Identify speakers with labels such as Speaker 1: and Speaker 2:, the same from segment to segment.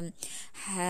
Speaker 1: العليم حاميم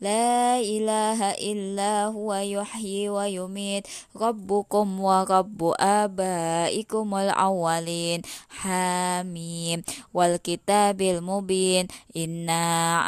Speaker 1: لا إله إلا هو يحيي ويميت ربكم ورب آبائكم الأولين. حميم. والكتاب المبين. إنا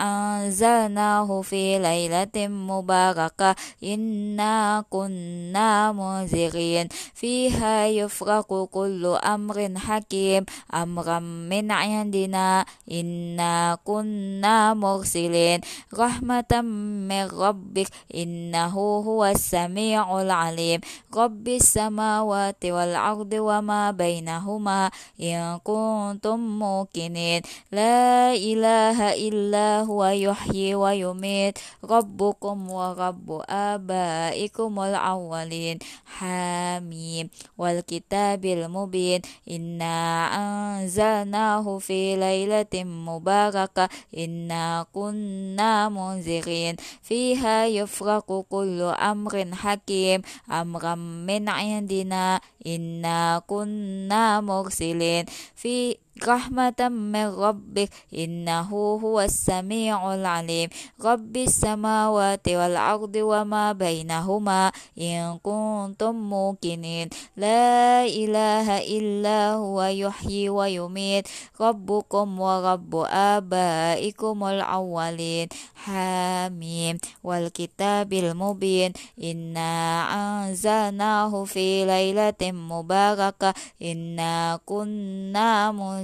Speaker 1: أنزلناه في ليلة مباركة. إنا كنا منذرين. فيها يفرق كل أمر حكيم. أمرا من عندنا. إنا كنا مرسلين. رحمة من ربك إنه هو السميع العليم. رب السماوات والأرض وما بينهما إن كنتم موقنين. لا إله إلا هو يحيي ويميت. ربكم ورب آبائكم الأولين. حميم. والكتاب المبين. إنا أنزلناه في ليلة مباركة. إنا كنا منذرين. فيها يفرق كل أمر حكيم. أمرا من عندنا إنا كنا مرسلين. في رحمة من ربك إنه هو السميع العليم. رب السماوات والأرض وما بينهما إن كنتم موقنين. لا إله إلا هو يحيي ويميت. ربكم ورب آبائكم الأولين. حاميم والكتاب المبين. إنا أنزلناه في ليلة مباركة. إنا كنا منذرين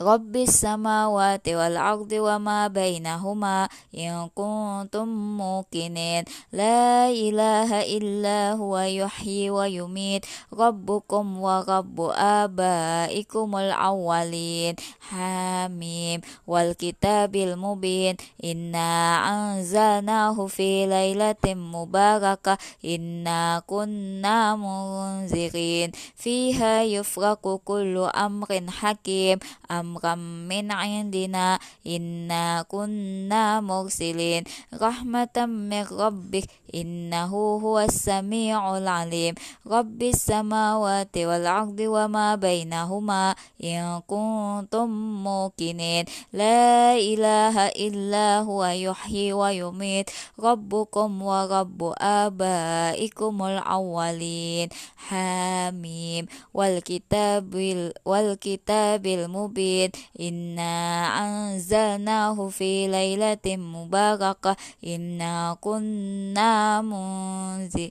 Speaker 1: رب السماوات والأرض وما بينهما إن كنتم موقنين. لا إله إلا هو يحيي ويميت. ربكم ورب آبائكم الأولين. حميم. والكتاب المبين. إنا أنزلناه في ليلة مباركة. إنا كنا منذرين. فيها يفرق كل أمر حكيم. أمرا من عندنا إنا كنا مرسلين. رحمة من ربك إنه هو السميع العليم. رب السماوات والأرض وما بينهما إن كنتم موقنين. لا إله إلا هو يحيي ويميت. ربكم ورب آبائكم الأولين. حميم. والكتاب والكتاب المبين. إنا أنزلناه في ليلة مباركة. إنا كنا منذرين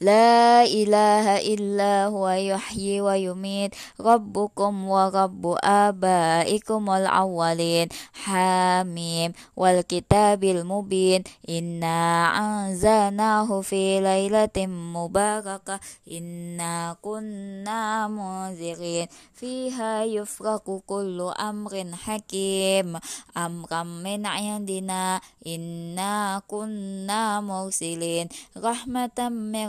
Speaker 1: لا إله إلا هو يحيي ويميت ربكم ورب آبائكم الأولين. حاميم والكتاب المبين. إنا أنزلناه في ليلة مباركة. إنا كنا منذرين. فيها يفرق كل أمر حكيم. أمرا من عندنا. إنا كنا مرسلين. رحمة من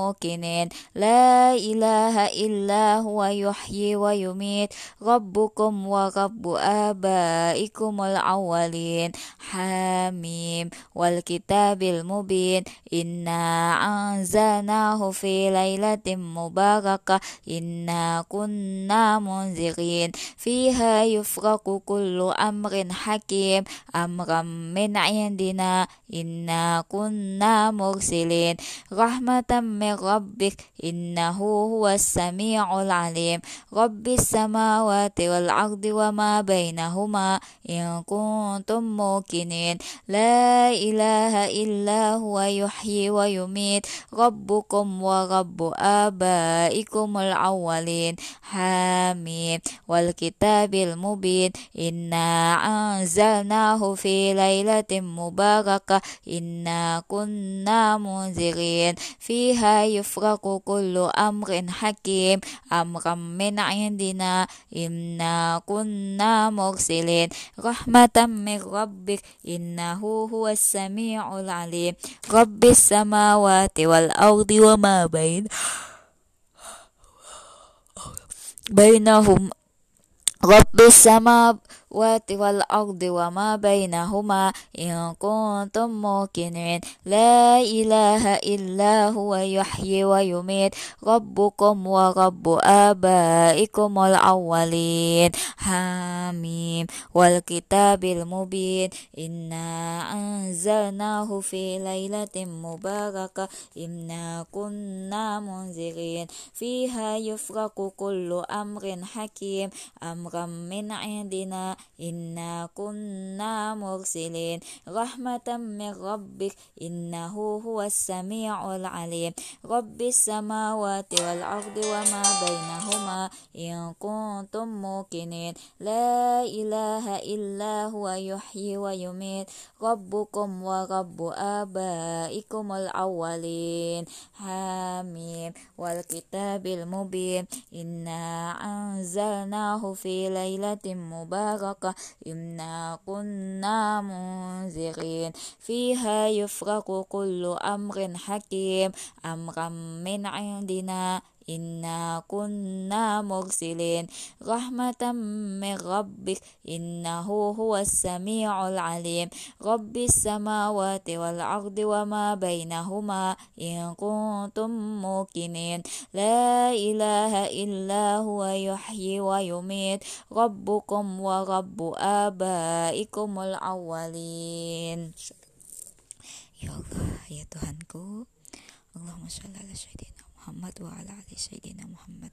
Speaker 1: موقنين. لا إله إلا هو يحيي ويميت. ربكم ورب آبائكم الأولين. حميم. والكتاب المبين. إنا أنزلناه في ليلة مباركة. إنا كنا منذرين. فيها يفرق كل أمر حكيم. أمرا من عندنا. إنا كنا مرسلين. رحمة من ربك إنه هو السميع العليم. رب السماوات والأرض وما بينهما إن كنتم موقنين. لا إله إلا هو يحيي ويميت. ربكم ورب آبائكم الأولين. حامين والكتاب المبين. إنا أنزلناه في ليلة مباركة. إنا كنا منذرين. فيها يفرق كل أمر حكيم. أمرا من عندنا إنا كنا مرسلين. رحمة من ربك إنه هو السميع العليم. رب السماوات والأرض وما بين بينهم. رب السماوات والأرض وما بينهما إن كنتم موقنين. لا إله إلا هو يحيي ويميت ربكم ورب آبائكم الأولين. حميم والكتاب المبين. إنا أنزلناه في ليلة مباركة. إنا كنا منذرين. فيها يفرق كل أمر حكيم. أمرا من عندنا إنا كنا مرسلين رحمة من ربك إنه هو السميع العليم رب السماوات والأرض وما بينهما إن كنتم موقنين لا إله إلا هو يحيي ويميت ربكم ورب آبائكم الأولين حميم والكتاب المبين إنا أنزلناه في ليلة مباركة الحلقة إنا كنا منذرين. فيها يفرق كل أمر حكيم أمرا من عندنا. إنا كنا مرسلين رحمة من ربك إنه هو السميع العليم رب السماوات والأرض وما بينهما إن كنتم موقنين لا إله إلا هو يحيي ويميت ربكم ورب آبائكم الأولين
Speaker 2: Ya Allah, ya Tuhanku Allahumma sholli ala sayyidina Muhammad wa ala ali Sayyidina Muhammad.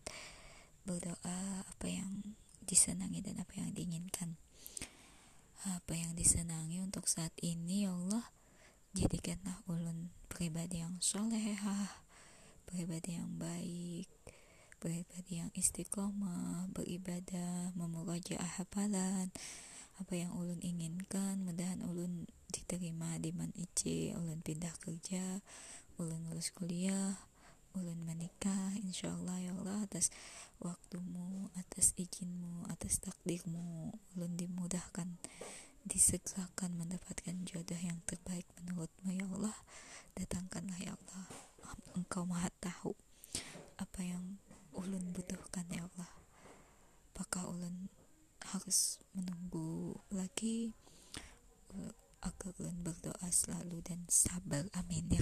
Speaker 2: Berdoa apa yang disenangi dan apa yang diinginkan. Apa yang disenangi untuk saat ini ya Allah jadikanlah ulun pribadi yang solehah pribadi yang baik pribadi yang istiqomah beribadah memurajaah hafalan. Apa yang ulun inginkan mudahan ulun diterima di man ici ulun pindah kerja ulun lulus kuliah ulun menikah insyaallah ya Allah atas waktumu atas izinmu atas takdirmu. Ulun dimudahkan disegerakan mendapatkan jodoh yang terbaik menurutmu ya Allah. Datangkanlah ya Allah. Engkau maha tahu apa yang ulun butuhkan ya Allah. Apakah ulun harus menunggu lagi? Agar ulun berdoa selalu dan sabar. Amin ya